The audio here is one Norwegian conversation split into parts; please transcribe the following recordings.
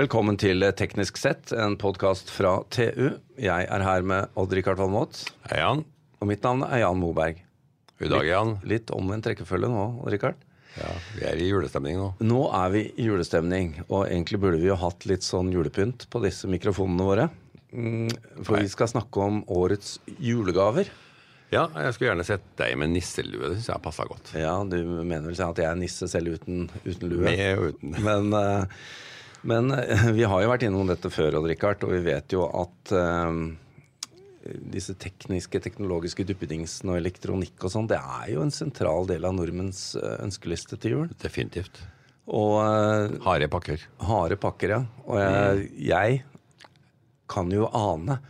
Velkommen til Teknisk sett, en podkast fra TU. Jeg er her med Odd-Rikard Valmot. Hei, Jan. Og mitt navn er Jan Moberg. God dag, Jan. Litt omvendt rekkefølge nå, Odd-Rikard. Ja, Vi er i julestemning nå. Nå er vi i julestemning, og egentlig burde vi jo hatt litt sånn julepynt på disse mikrofonene våre. Mm, For Nei. vi skal snakke om årets julegaver. Ja, jeg skulle gjerne sett deg med nisselue. Det syns jeg passa godt. Ja, du mener vel at jeg er nisse selv uten, uten lue? Med og uten. Men, eh, men eh, vi har jo vært innom dette før, Odd Rikard, og vi vet jo at eh, disse tekniske, teknologiske duppedingsene og elektronikk og sånn, det er jo en sentral del av nordmenns eh, ønskeliste til jul. Definitivt. Og Harde pakker. harde pakker, ja. Og jeg, jeg kan jo ane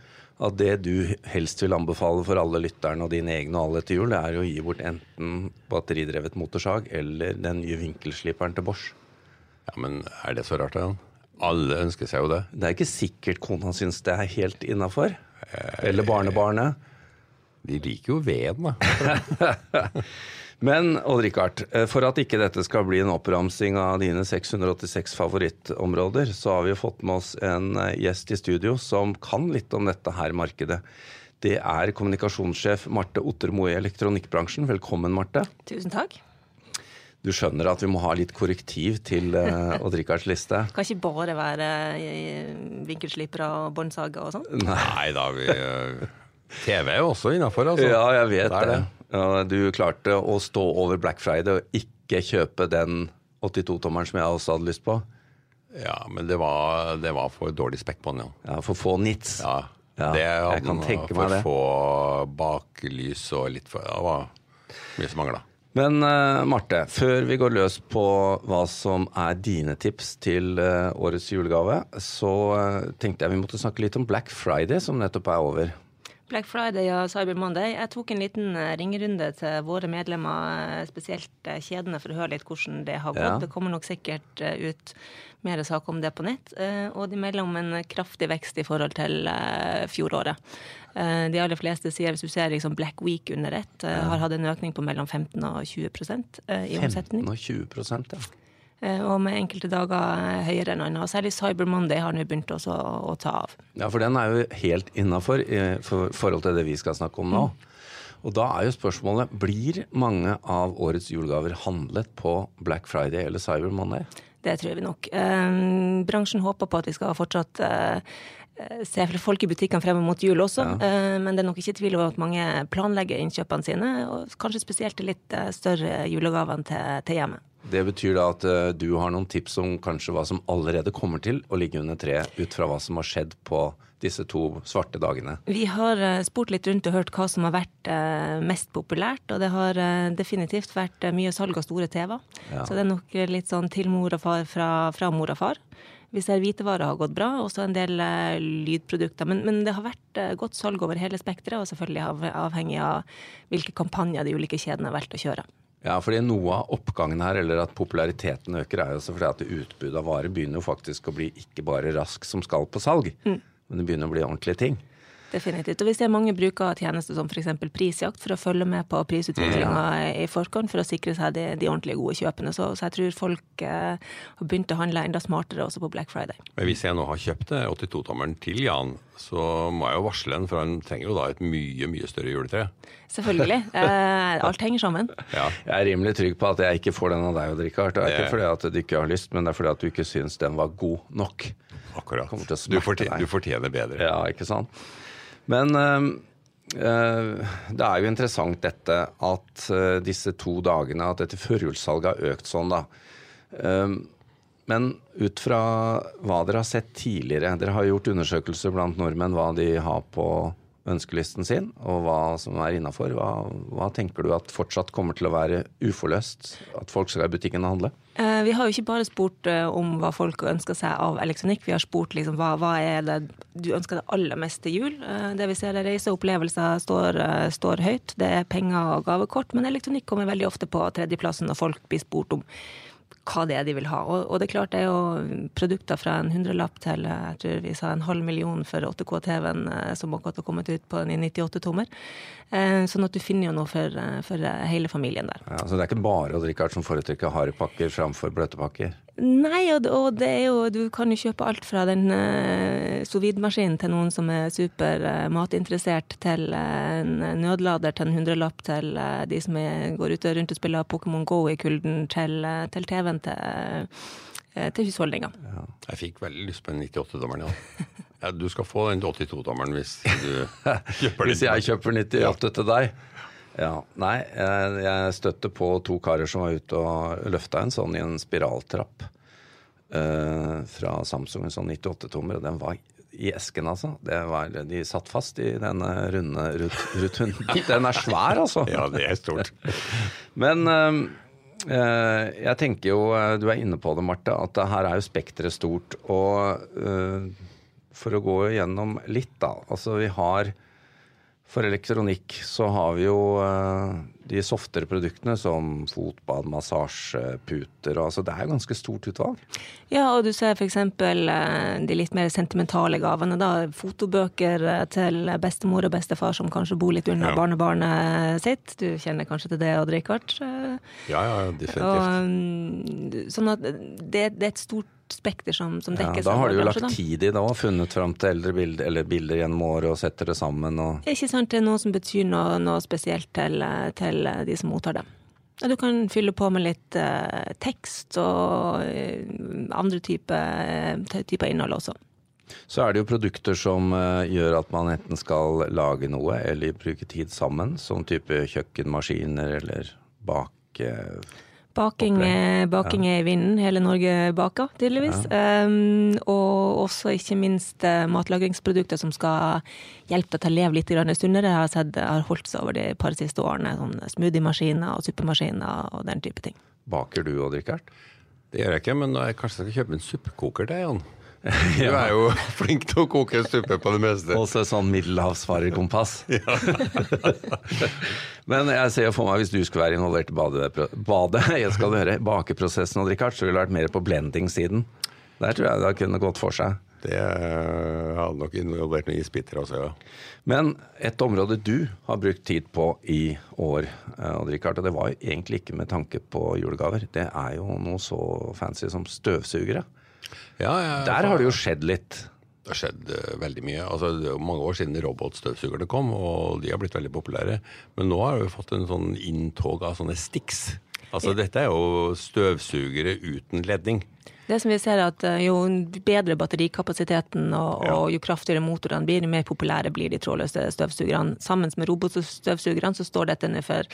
at det du helst vil anbefale for alle lytterne og dine egne og alle til jul, det er å gi bort enten batteridrevet motorsag eller den nye vinkelsliperen til Bosch. Ja, Men er det så rart, da? Alle ønsker seg jo det. Det er ikke sikkert kona syns det er helt innafor. Eller barnebarnet. De liker jo veden, da. Men Odd-Rikard, eh, for at ikke dette skal bli en oppramsing av dine 686 favorittområder, så har vi fått med oss en eh, gjest i studio som kan litt om dette her markedet. Det er kommunikasjonssjef Marte Ottermo i elektronikkbransjen. Velkommen, Marte. Tusen takk. Du skjønner at vi må ha litt korrektiv til uh, Odd-Rikards liste? Kan ikke bare være eh, vinkelslipere og båndsager og sånn. Nei da, vi eh, TV er jo også innafor, altså. Ja, jeg vet Det det. Ja, du klarte å stå over Black Friday og ikke kjøpe den 82-tommeren som jeg også hadde lyst på. Ja, men det var, det var for dårlig spekk på den, ja. Ja, For få nits. Ja, Ja, det jeg kan tenke for meg det. få baklys og litt for Det var mye som mangla. Men uh, Marte, før vi går løs på hva som er dine tips til uh, årets julegave, så uh, tenkte jeg vi måtte snakke litt om Black Friday, som nettopp er over. Black Friday og Cyber Monday. Jeg tok en liten eh, ringerunde til våre medlemmer, eh, spesielt eh, kjedene, for å høre litt hvordan det har gått. Ja. Det kommer nok sikkert ut mer saker om det på nett. Og de melder om en kraftig vekst i forhold til fjoråret. De aller fleste sier, hvis du ser liksom Black Week under ett, har hatt en økning på mellom 15 og 20 i omsetning. 15 og 20 ja. Eh, Og med enkelte dager eh, høyere enn andre. Særlig Cyber Monday har nå begynt også å, å ta av. Ja, for den er jo helt innafor i forhold til det vi skal snakke om nå. Og da er jo spørsmålet blir mange av årets julegaver handlet på Black Friday eller Cyber Monday? Det tror vi nok. Eh, bransjen håper på at vi skal fortsatt eh, se folk i butikkene frem mot jul også, ja. men det er nok ikke tvil om at mange planlegger innkjøpene sine, og kanskje spesielt de litt eh, større julegavene til, til hjemmet. Det betyr da at eh, du har noen tips om kanskje hva som allerede kommer til å ligge under treet, ut fra hva som har skjedd på disse to svarte dagene. Vi har eh, spurt litt rundt og hørt hva som har vært eh, mest populært, og det har eh, definitivt vært eh, mye salg av store TV-er. Ja. Så det er nok eh, litt sånn til mor og far fra, fra mor og far. Vi ser hvitevarer har gått bra, og så en del eh, lydprodukter. Men, men det har vært eh, godt salg over hele spekteret, og selvfølgelig avhengig av hvilke kampanjer de ulike kjedene har valgt å kjøre. Ja, fordi noe av oppgangen her, eller at populariteten øker, er jo også fordi at utbudet av varer begynner jo faktisk å bli ikke bare rask som skal på salg, men det begynner å bli ordentlige ting. Definitivt. Og vi ser mange bruker tjenester som f.eks. prisjakt for å følge med på prisutviklinga i forkant for å sikre seg de, de ordentlige gode kjøpene. Så, så jeg tror folk eh, har begynt å handle enda smartere også på Black Friday. Men hvis jeg nå har kjøpt 82-tommeren til Jan, så må jeg jo varsle den, for han trenger jo da et mye, mye større juletre. Selvfølgelig. Eh, alt henger sammen. Ja. Jeg er rimelig trygg på at jeg ikke får den av deg, Odd Rikard. Det er Det- ikke fordi at du ikke har lyst, men det er fordi at du ikke syns den var god nok. Akkurat. Du, fortjener, du fortjener bedre. Ja, ikke sant? Men øh, det er jo interessant dette at øh, disse to dagene, at dette førjulssalget har økt sånn, da. Men ut fra hva dere har sett tidligere, dere har gjort undersøkelser blant nordmenn hva de har på ønskelisten sin, og hva som er innafor. Hva, hva tenker du at fortsatt kommer til å være uforløst? At folk skal i butikken og handle? Eh, vi har jo ikke bare spurt eh, om hva folk ønsker seg av elektronikk, vi har spurt liksom, hva, hva er det du ønsker deg aller mest til jul. Eh, det vi ser er reise og opplevelser står, står høyt. Det er penger og gavekort, men elektronikk kommer veldig ofte på tredjeplassen når folk blir spurt om hva det er de vil ha. Og, og det er klart det er jo produkter fra en hundrelapp til eh, jeg tror vi sa en halv million for 8K-TV-en eh, som akkurat har kommet ut på en 98-tommer. Eh, sånn at du finner jo noe for, for hele familien der. Ja, så det er ikke bare Odd Rikard som foretrekker harde pakker framfor bløte pakker? Nei, og, og det er jo Du kan jo kjøpe alt fra den uh, sovidmaskinen til noen som er super uh, matinteressert, til uh, en nødlader til en hundrelapp, til uh, de som er, går ute rundt og spiller Pokémon Go i kulden, til, uh, til TV-en til, uh, til husholdninga. Ja. Jeg fikk veldig lyst på en 98-dommeren, ja. ja. Du skal få den 82-dommeren hvis du kjøper den. Hvis jeg kjøper 98 til deg? Ja. Nei, jeg, jeg støtte på to karer som var ute og løfta en sånn i en spiraltrapp uh, fra Samsung, en sånn 98-tommer, og den var i esken, altså. Det var, de satt fast i denne runde rut, rutunden. Den er svær, altså. Ja, det er stort. Men eh, eh, jeg tenker jo, eh, du er inne på det, Marte, at her er jo spekteret stort. Og eh, for å gå gjennom litt, da. Altså vi har For elektronikk så har vi jo eh, de softere produktene som fotbad, massasjeputer og altså Det er jo ganske stort utvalg. Ja, og du ser f.eks. de litt mer sentimentale gavene. da, Fotobøker eh, til bestemor og bestefar som kanskje bor litt unna Ja. barnebarnet sitt. Du kjenner kanskje til det, Odd Rikard? Eh, Ja, ja, definitivt. Og, mm, sånn at det, det er et stort spekter som, som Ja, da har du jo lagt da. tid i det og funnet fram til eldre bilder, eller bilder gjennom året og setter det sammen. og Ikke sant, det er noe som betyr noe, noe spesielt til, til de som mottar det. Du kan fylle på med litt eh, tekst og eh, andre typer type innhold også. Så er det jo produkter som eh, gjør at man enten skal lage noe eller bruke tid sammen, som type kjøkkenmaskiner eller bake... Baking, eh, baking er i vinden. Hele Norge baker, tydeligvis. Um, og også ikke minst eh, matlagringsprodukter som skal hjelpe deg til å leve litt sunnere. Jeg har sett har holdt seg over de par siste årene. Sånn smoothiemaskiner og suppemaskiner og den type ting. Baker du og drikker? Det gjør jeg ikke, men jeg kanskje skal kjøpe en suppekoker til Jan. Du er jo flink til å koke suppe på det meste. Også et sånn middelhavsfarerkompass. Men jeg ser jo for meg hvis du skulle være involvert i badet, bade jeg skal høre, bakeprosessen, og Richard, så ville du vært mer på blending-siden. Der tror jeg det kunne gått for seg. Det eh, hadde nok involvert noen isbiter også, ja. Men et område du har brukt tid på i år, eh, og det var jo egentlig ikke med tanke på julegaver, det er jo noe så fancy som støvsugere. Ja ja, Der har det jo skjedd litt. Det har skjedd eh, veldig mye. Altså, det er mange år siden robotstøvsugerne kom, og de har blitt veldig populære. Men nå har vi fått en sånn inntog av sånne sticks. Altså, dette er jo støvsugere uten ledning. Det som vi ser er at eh, Jo bedre batterikapasiteten og, Ja. og jo kraftigere motorene blir, jo mer populære blir de trådløse støvsugerne. Sammen med robotstøvsugerne så står dette for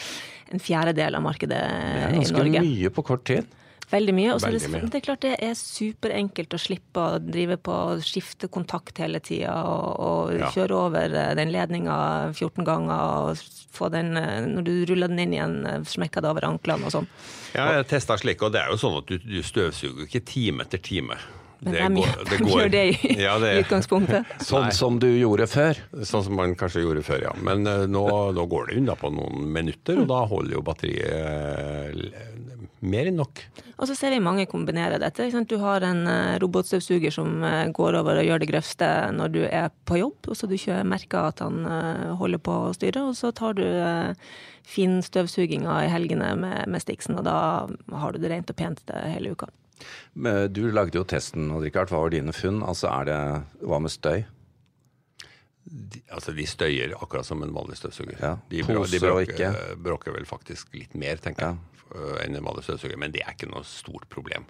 en fjerdedel av markedet i Norge. Det er ganske mye på kort tid. Veldig mye. Og så er Veldig det, mye. det er klart det er superenkelt å slippe å drive på å skifte kontakt hele tida og, og Ja. kjøre over eh, den ledninga 14 ganger og få den eh, Når du ruller den inn igjen, eh, smekker det over anklene og sånn. Ja, jeg testa slik, og det er jo sånn at du, du støvsuger ikke time etter time. Men Det hvem går- gjør- det går- gjør det i, Ja, det- i utgangspunktet? Sånn som du gjorde før. Sånn som man kanskje gjorde før, ja. Men uh, nå, nå går det unna på noen minutter, og da holder jo batteriet mer enn nok. Og så ser vi mange kombinere dette. Ikke sant? Du har en eh, robotstøvsuger som eh, går over og gjør det grøvste når du er på jobb, og så du ikke merker at han eh, holder på å styre, og så tar du finstøvsuginga i helgene med, med Stixen, og da har du det rent og pent hele uka. Men Du lagde jo testen, Odd Rikard. hva var dine funn? Altså, er det, Hva med støy? De, altså, de støyer akkurat som en vanlig støvsuger. Ja, De, de bråker, bråker vel faktisk litt mer, tenker jeg, f- enn en vanlig støvsuger. Men det er ikke noe stort problem.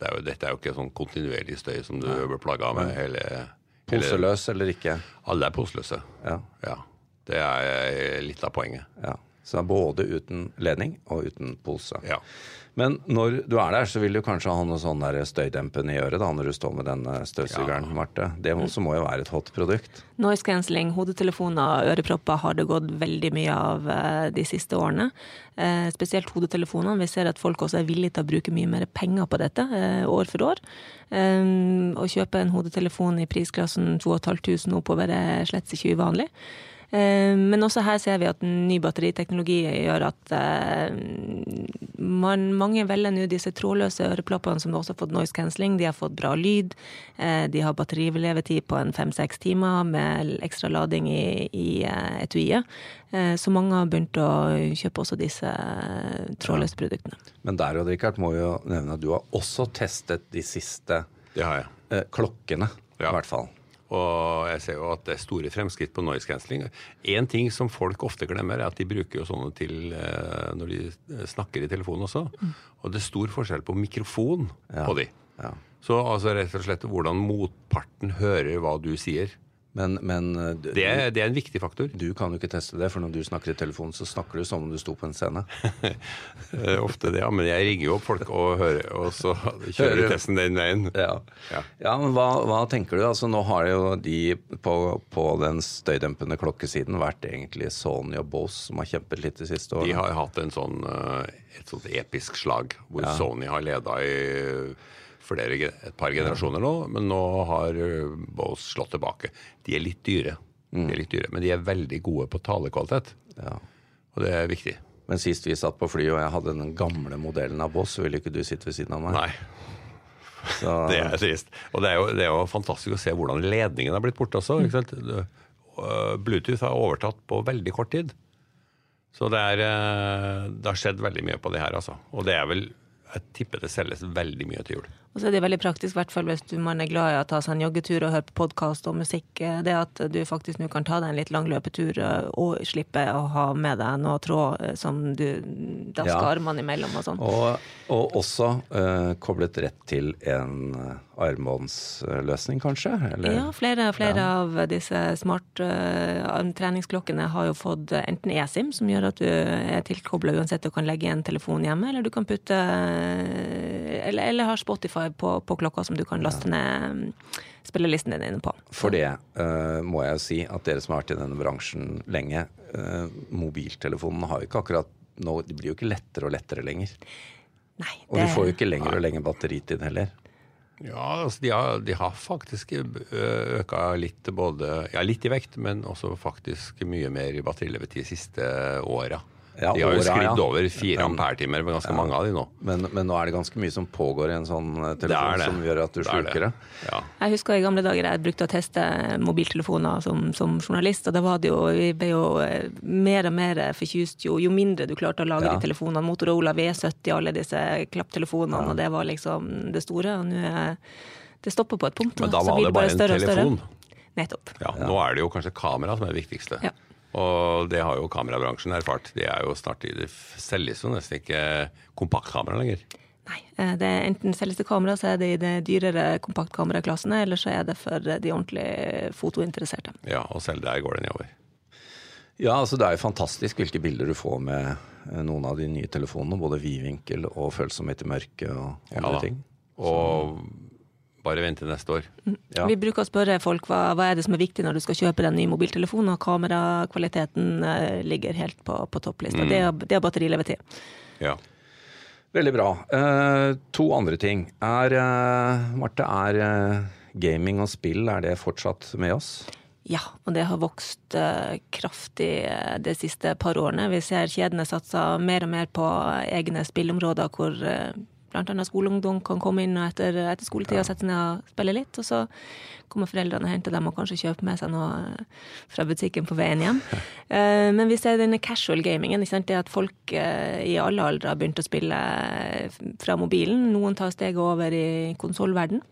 Det er jo, dette er jo ikke sånn kontinuerlig støy som du blir plaga med hele, hele Poseløs eller ikke? Alle er poseløse. Ja. Ja. Det er eh, litt av poenget. ja. Så både uten ledning og uten pose. Ja. Men når du er der, så vil du kanskje ha noe sånn støydempende i øret da, når du står med denne støvsugeren, Marte. Det også må jo være et hot produkt. Noise cancelling, hodetelefoner, ørepropper har det gått veldig mye av eh, de siste årene. Eh, spesielt hodetelefonene. Vi ser at folk også er villige til å bruke mye mer penger på dette eh, år for år. Eh, å kjøpe en hodetelefon i prisklassen 2500 oppover er slett ikke uvanlig. Eh, Men også her ser vi at ny batteriteknologi gjør at eh, man, mange velger nå disse trådløse øreproppene som også har fått noise cancelling. De har fått bra lyd. Eh, de har batterilevetid på en fem-seks timer med ekstra lading i, i eh, etuiet. Så mange har begynt å kjøpe også disse trådløse produktene. Men der og Richard, må jo nevne at du har også testet de siste Det har jeg. klokkene, Ja. i hvert fall. Og jeg ser jo at det er store fremskritt på noise cancelling. Én ting som folk ofte glemmer, er at de bruker jo sånne til eh, når de snakker i telefonen også. Og det er stor forskjell på mikrofon Ja. på de. Ja. Så altså rett og slett hvordan motparten hører hva du sier. Men, men eh, du, Det er, det er en viktig faktor. du kan jo ikke teste det, for når du snakker i telefonen, så snakker du som om du sto på en scene. Er ofte det, ja. Men jeg ringer jo opp folk og hører, og så kjører testen den veien. Ja, Ja. ja men hva, hva tenker du? Altså, nå har jo de på, på den støydempende klokkesiden vært egentlig Sony og Bose som har kjempet litt de siste De årene. har hatt en sånn, eh, et sånt episk slag hvor Ja. Sony har leda i flere, et par generasjoner nå, men nå har Bose slått tilbake. De er litt dyre, de er litt dyre men de er veldig gode på talekvalitet, Ja. og det er viktig. Men sist vi satt på fly og jeg hadde den gamle modellen av Bose, så ville ikke du sitte ved siden av meg. Nei, Så, det er trist. Og det er, jo, det er jo fantastisk å se hvordan ledningen har blitt borte også. Øh, Bluetooth har overtatt på veldig kort tid. Så det, er, det har skjedd veldig mye på det her, altså. Og det er vel Jeg tipper det selges veldig mye til jul. Og så er det veldig praktisk, i hvert fall hvis du, man er glad i å ta seg en joggetur og høre på podkast og musikk. Det at du faktisk nå kan ta deg en litt lang løpetur eh, og slippe å ha med deg noe tråd eh, som du dasker Ja. armene imellom og sånn. og, og også uh, koblet rett til en armbåndsløsning, kanskje? Eller? Ja, flere, flere av disse smart uh, treningsklokkene har jo fått enten eSIM, som gjør at du er tilkobla uansett du kan legge en telefon hjemme, eller du kan putte Eller, eller har Spotify på, på klokka som du kan laste ned spillelisten din inne på. For det uh, må jeg jo si at dere som har vært i denne bransjen lenge, uh, mobiltelefonene har jo ikke akkurat nå, Det blir jo ikke lettere og lettere lenger. Nei, Og du får jo ikke lenger og lenger batteritid heller. Ja, altså de har, de har faktisk øka litt både Ja, litt i vekt, men også faktisk mye mer i batterilevetid de siste åra. Ja, de har jo sklidd ja. over fire amperetimer på ganske ja. ganske mange av de nå. Men, men nå er det ganske mye som pågår i en sånn eh, Det telefon det. som gjør at du Det er sluker det. Ja. Jeg husker i gamle dager jeg brukte å teste mobiltelefoner som, som journalist, og da var det jo, vi ble jo eh, mer og mer forkyst jo, jo mindre du klarte å lage Ja. de telefonene. Motorola V70, alle disse klapptelefonene, og det var liksom det store. Og nå er det stopper på et punkt. Men da så var blir det bare en større og større. telefon. Nettopp. Ja, Nå er det jo kanskje kamera som er det viktigste. Ja. Og det har jo kamerabransjen erfart. De er jo snart i Det selges jo nesten ikke kompaktkamera lenger. Nei, eh, det er enten selges det kamera, så er det i de dyrere kompaktkameraklassene, eller så er det for de ordentlig fotointeresserte. Ja, Og selv der går det nedover. Ja, altså det er jo fantastisk hvilke bilder du får med eh, noen av de nye telefonene. Både vidvinkel og følsomhet i mørke og andre ja, ting. Og bare vent til neste år. Ja. Vi bruker å spørre folk hva, hva er det som er viktig når du skal kjøpe deg en ny mobiltelefon, og kamerakvaliteten eh, ligger helt på, på topplista. Mm. Det, er, det er batterilevetid. Ja. Veldig bra. Eh, to andre ting. Er, eh, Marte, er eh, gaming og spill er det fortsatt med oss? Ja, og det har vokst eh, kraftig eh, de siste par årene. Vi ser kjedene satser mer og mer på egne spillområder hvor annet skoleungdom kan komme inn etter, etter skoletida sette seg ned og spille litt. Og så kommer foreldrene og henter dem og kanskje kjøper med seg noe eh, fra butikken på veien hjem. uh, Men vi ser denne casual gamingen. Det at folk uh, i alle aldre har begynt å spille fra mobilen. Noen tar steget over i konsollverden.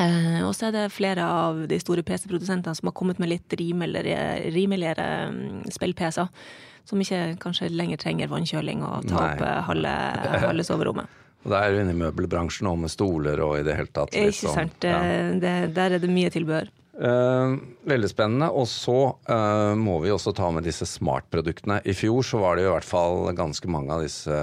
Uh, og så er det flere av de store PC-produsentene som har kommet med litt rimeligere, rimeligere mm, spill-PC-er. Som ikke kanskje lenger trenger vannkjøling og ta Nei. opp halve, halve soverommet. Og det er jo inne i møbelbransjen og med stoler og i det hele tatt. Liksom. Ikke sånn, sant. Det, det, der er det mye tilbehør. Eh, veldig spennende. Og så eh, må vi også ta med disse smartproduktene. I fjor så var det jo i hvert fall ganske mange av disse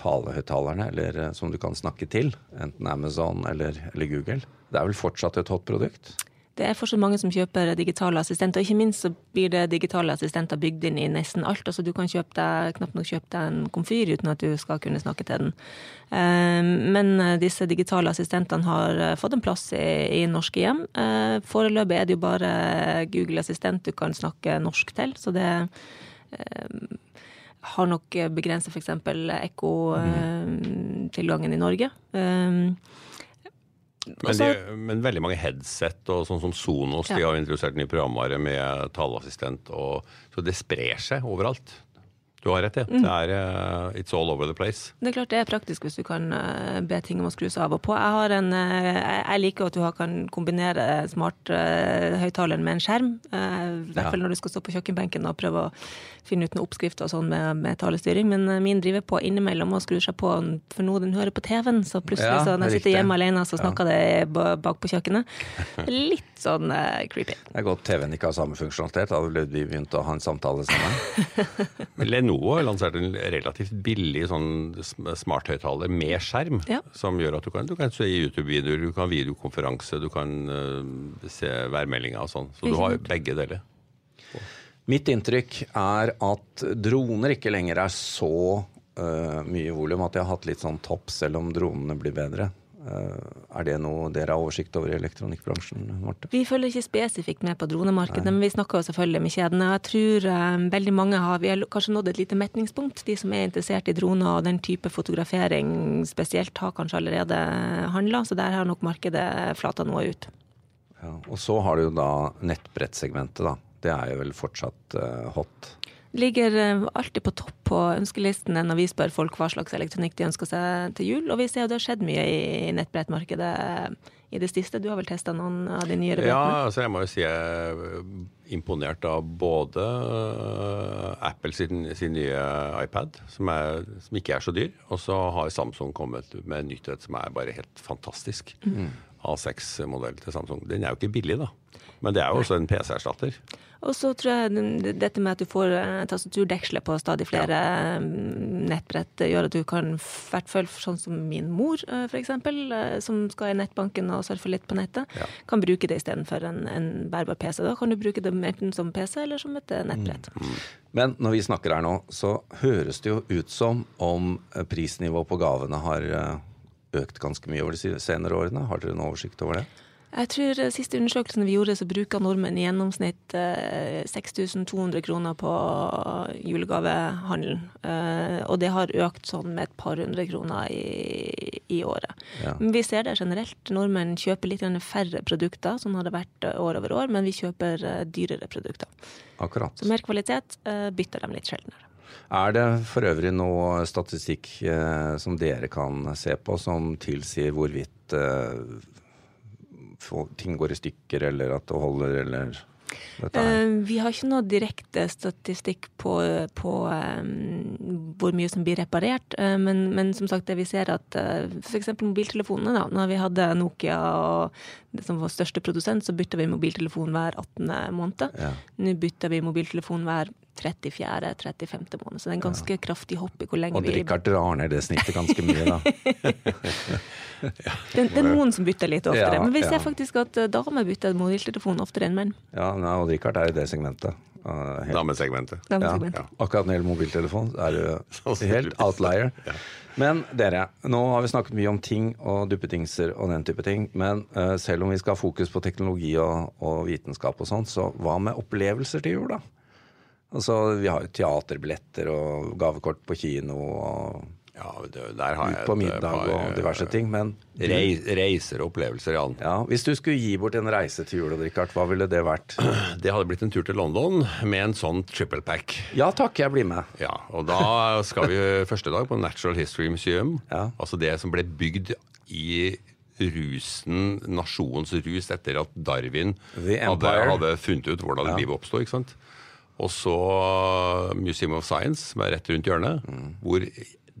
talehøyttalerne, eller eh, som du kan snakke til. Enten Amazon eller, eller Google. Det er vel fortsatt et hot produkt? Det er fortsatt mange som kjøper digitale assistenter. og Ikke minst så blir det digitale assistenter bygd inn i nesten alt. Altså Du kan kjøpe deg, knapt nok kjøpe deg en komfyr uten at du skal kunne snakke til den. Eh, Men eh, disse digitale assistentene har eh, fått en plass i, i norske hjem. Foreløpig er det jo bare Google Assistent du kan snakke norsk til, så det har nok begrenset f.eks. ekkotilgangen i Norge. Men, de, men, veldig mange headset og sånn som Sonos, ja. de har introdusert ny programvare med taleassistent, og, så det sprer seg overalt. Du har rett, ja. Mm. Det er uh, It's all over the place. Det er klart det er praktisk hvis du kan uh, be ting om å skrus av og på. Jeg, har en, uh, jeg liker at du kan kombinere smarthøyttaleren med en skjerm. I hvert fall når du skal stå på kjøkkenbenken og prøve å finne ut noen oppskrifter og sånn med, med, talestyring. Men min driver på innimellom og skrur seg på, for nå den hører på TV-en. Så plutselig ja, så når jeg sitter hjemme alene så snakker ja. det bak på kjøkkenet. Litt sånn creepy. Det er godt TV-en ikke har samme funksjonalitet. Da hadde vi begynt å ha en samtale sammen. Lenovo lansert en relativt billig sånn smarthøyttaler med skjerm. Ja. Som gjør at du kan, du kan se YouTube-videoer, du kan videokonferanse, du kan uh, se værmeldinger og sånn. Så du har begge deler. Mitt inntrykk er at droner ikke lenger er så uh, mye volum at de har hatt litt sånn topp, selv om dronene blir bedre. Eh, er det noe dere har oversikt over i elektronikkbransjen? Marte? Vi følger ikke spesifikt med på dronemarkedet, Nei. men vi snakker jo selvfølgelig med kjedene. Jeg tror um, veldig mange har Vi har kanskje nådd et lite metningspunkt. De som er interessert i droner og den type fotografering spesielt, har kanskje allerede handla, så der har nok markedet flata noe ut. Ja, og så har du jo da nettbrettsegmentet, da. Det er jo vel fortsatt uh, hot? Ligger eh, alltid på topp på ønskelistene når vi spør folk hva slags elektronikk de ønsker seg til jul. Og vi ser jo det har skjedd mye i nettbrettmarkedet i det siste. Du har vel testa noen av de nyere brettene? Ja, altså jeg må jo si jeg er imponert av både eh, Apple sin, sin nye iPad, som, er, som, ikke er så dyr, og så har Samsung kommet med en nyttighet som er bare helt fantastisk. Mm. A6-modell til Samsung. Den er jo ikke billig, da. Men det er jo også en PC-erstatter. Og så tror jeg dette med at du får eh, tastaturdeksler på stadig flere ja. Mm, nettbrett, gjør at du kan, i hvert fall sånn som min mor eh, f.eks., eh, som skal i nettbanken og surfe litt på nettet, ja. kan bruke det istedenfor en, en bærbar PC. Da kan du bruke det enten som PC eller som et nettbrett. Mm. mm. Men når vi snakker her nå, så høres det jo ut som om prisnivået på gavene har økt ganske mye over de senere årene. Har dere en oversikt over det? Jeg tror eh, Siste undersøkelsen vi gjorde, så bruker nordmenn i gjennomsnitt eh, 6200 kroner på julegavehandelen. Eh, og det har økt sånn med et par hundre kroner i, i året. Ja. Men vi ser det generelt. Nordmenn kjøper litt færre produkter, sånn har det vært eh, år over år, men vi kjøper eh, dyrere produkter. Akkurat. Så mer kvalitet eh, bytter de litt sjeldnere. Er det for øvrig noe statistikk eh, som dere kan se på som tilsier hvorvidt eh, ting går i stykker, eller at det holder, eller Uh, vi har ikke noe direkte statistikk på, på um, hvor mye som blir reparert, uh, men, men, som sagt det vi ser at uh, f.eks. mobiltelefonene, da, når vi hadde Nokia og det som var største produsent, så bytta vi mobiltelefon hver 18. måned. Ja. Nå bytter vi mobiltelefon hver 34.-35. måned. Så det er en ganske ja. kraftig hopp i hvor lenge vi Og Richard drar ned det snittet ganske mye, da. ja. det, det, er noen som bytter litt oftere. Ja, men vi ser faktisk at eh, damer bytter mobiltelefon oftere enn menn. Ja, nei, og Richard er i det segmentet. Helt... Damesegmentet. Ja, akkurat når det gjelder mobiltelefon, er du helt outlier. Men dere, nå har vi snakket mye om ting og duppetingser og den type ting. Men uh, selv om vi skal ha fokus på teknologi og, og vitenskap og sånn, så hva med opplevelser til jul, da? Altså, vi har jo teaterbilletter og gavekort på kino og ja, det, der har ut på middag par, og diverse ting, men reis, Reiser og opplevelser, Jan. Ja, Hvis du skulle gi bort en reise til jul, Richard, hva ville det vært? Det hadde blitt en tur til London med en sånn triple pack. Ja takk, jeg blir med. Ja, Og da skal vi første dag på Natural History Museum. Ja. Altså det som ble bygd i rusen, nasjonens rus, etter at Darwin hadde, hadde, funnet ut hvordan ja. livet oppsto. ikke sant? Og så Museum of Science, som er rett rundt hjørnet, mm. hvor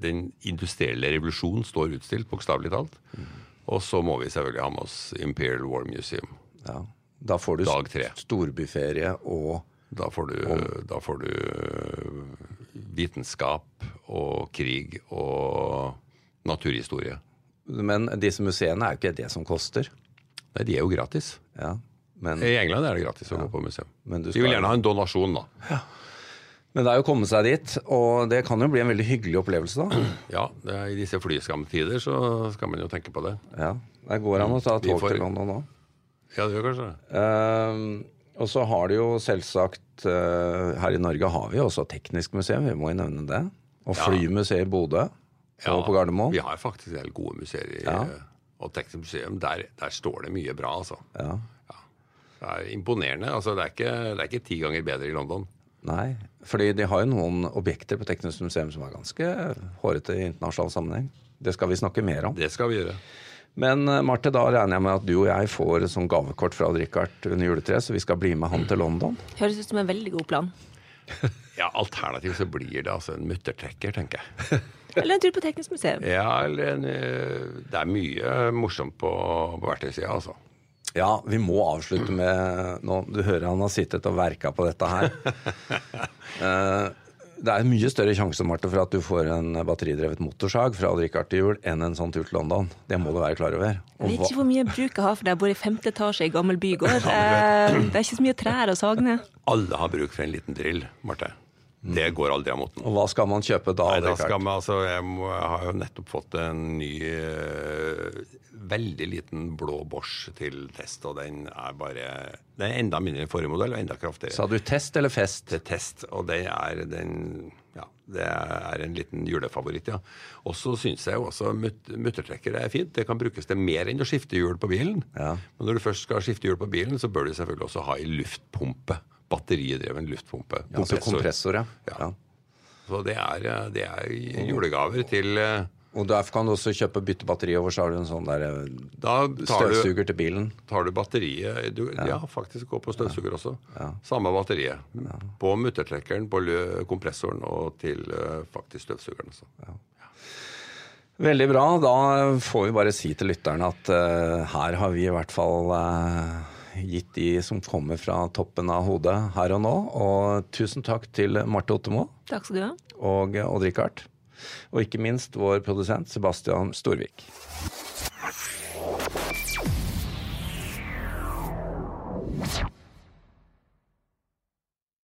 den industrielle revolusjonen står utstilt, bokstavelig talt. Mm. Og så må vi selvfølgelig ha med oss Imperial War Museum. Ja. Da får du storbyferie og da får, du, da får du vitenskap og krig og naturhistorie. Men disse museene er jo ikke det som koster? Nei, de er jo gratis. Ja. Men, I England er det gratis å gå på museum. De vil gjerne ha en donasjon, da. Ja. Men det er jo å komme seg dit, og det kan jo bli en veldig hyggelig opplevelse, da. Ja, er, i disse flyskamtider så skal man jo tenke på det. Ja, Det går an å ta tog til London nå. Ja, det gjør kanskje det. Uh, Og så har de jo selvsagt uh, Her i Norge har vi jo også Teknisk museum, vi må jo nevne det. Og Flymuseet i Bodø og på Gardermoen. Vi har faktisk en del gode museer. I, Ja. Og Teknisk museum, der, der står det mye bra, altså. Ja. Det er imponerende. altså Det er ikke, det er ikke ti ganger bedre i London. Nei, fordi de har jo noen objekter på Teknisk museum som er ganske hårete i internasjonal sammenheng. Det skal vi snakke mer om. Det skal vi gjøre. Men eh, Marte, da regner jeg med at du og jeg får sånn gavekort fra Odd-Rikard under juletreet, så vi skal bli med han til London. Høres ut som en veldig god plan. Ja, Alternativt så blir det altså en muttertrekker, tenker jeg. Eller en tur på Teknisk museum. Ja, eller en, eh, Det er mye morsomt på, på verktøysida, altså. Ja, vi må avslutte med nå, Du hører han har sittet og verka på dette her. Eh, det er mye større sjanse Marte, for at du får en batteridrevet motorsag fra Odd-Rikard til jul enn en sånn tur til London. Det må du være klar over. Jeg vet ikke hvor mye bruk jeg har for det. Jeg bor i femte etasje i gammel bygård. Eh, Det er ikke så mye trær å sagne. Alle har bruk for en liten drill, Marte. Det går aldri av moten. og hva skal man kjøpe da? Nei, da skal man, altså, jeg, må, jeg har jo nettopp fått en ny, uh, veldig liten blå Bosch til test, og den er bare Den er enda mindre enn forrige modell, og enda kraftigere. Sa du test eller fest? til test, og det er den ja, det er en liten julefavoritt, ja. Og så syns jeg jo også mut muttertrekkere er fint. Det kan brukes til mer enn å skifte hjul på bilen. Ja. Men når du først skal skifte hjul på bilen, så bør du selvfølgelig også ha ei luftpumpe. Batteridreven luftpumpe. Ja, altså kompressor, ja. Ja. ja. Så det er, det er julegaver til Og derfor kan du også kjøpe bytte batteri over, så har du en sånn der du, støvsuger til bilen. tar du batteriet du, ja. faktisk gå på støvsuger også. Samme batteriet. På muttertrekkeren, på kompressoren og til faktisk støvsugeren også. Veldig bra. Da får vi bare si til lytterne at uh, her har vi i hvert fall eh, gitt de som kommer fra toppen av hodet her og nå. Og tusen takk til Marte Ottemo. Takk skal du ha. Og Odd-Rikard. Og ikke minst vår produsent Sebastian Storvik. you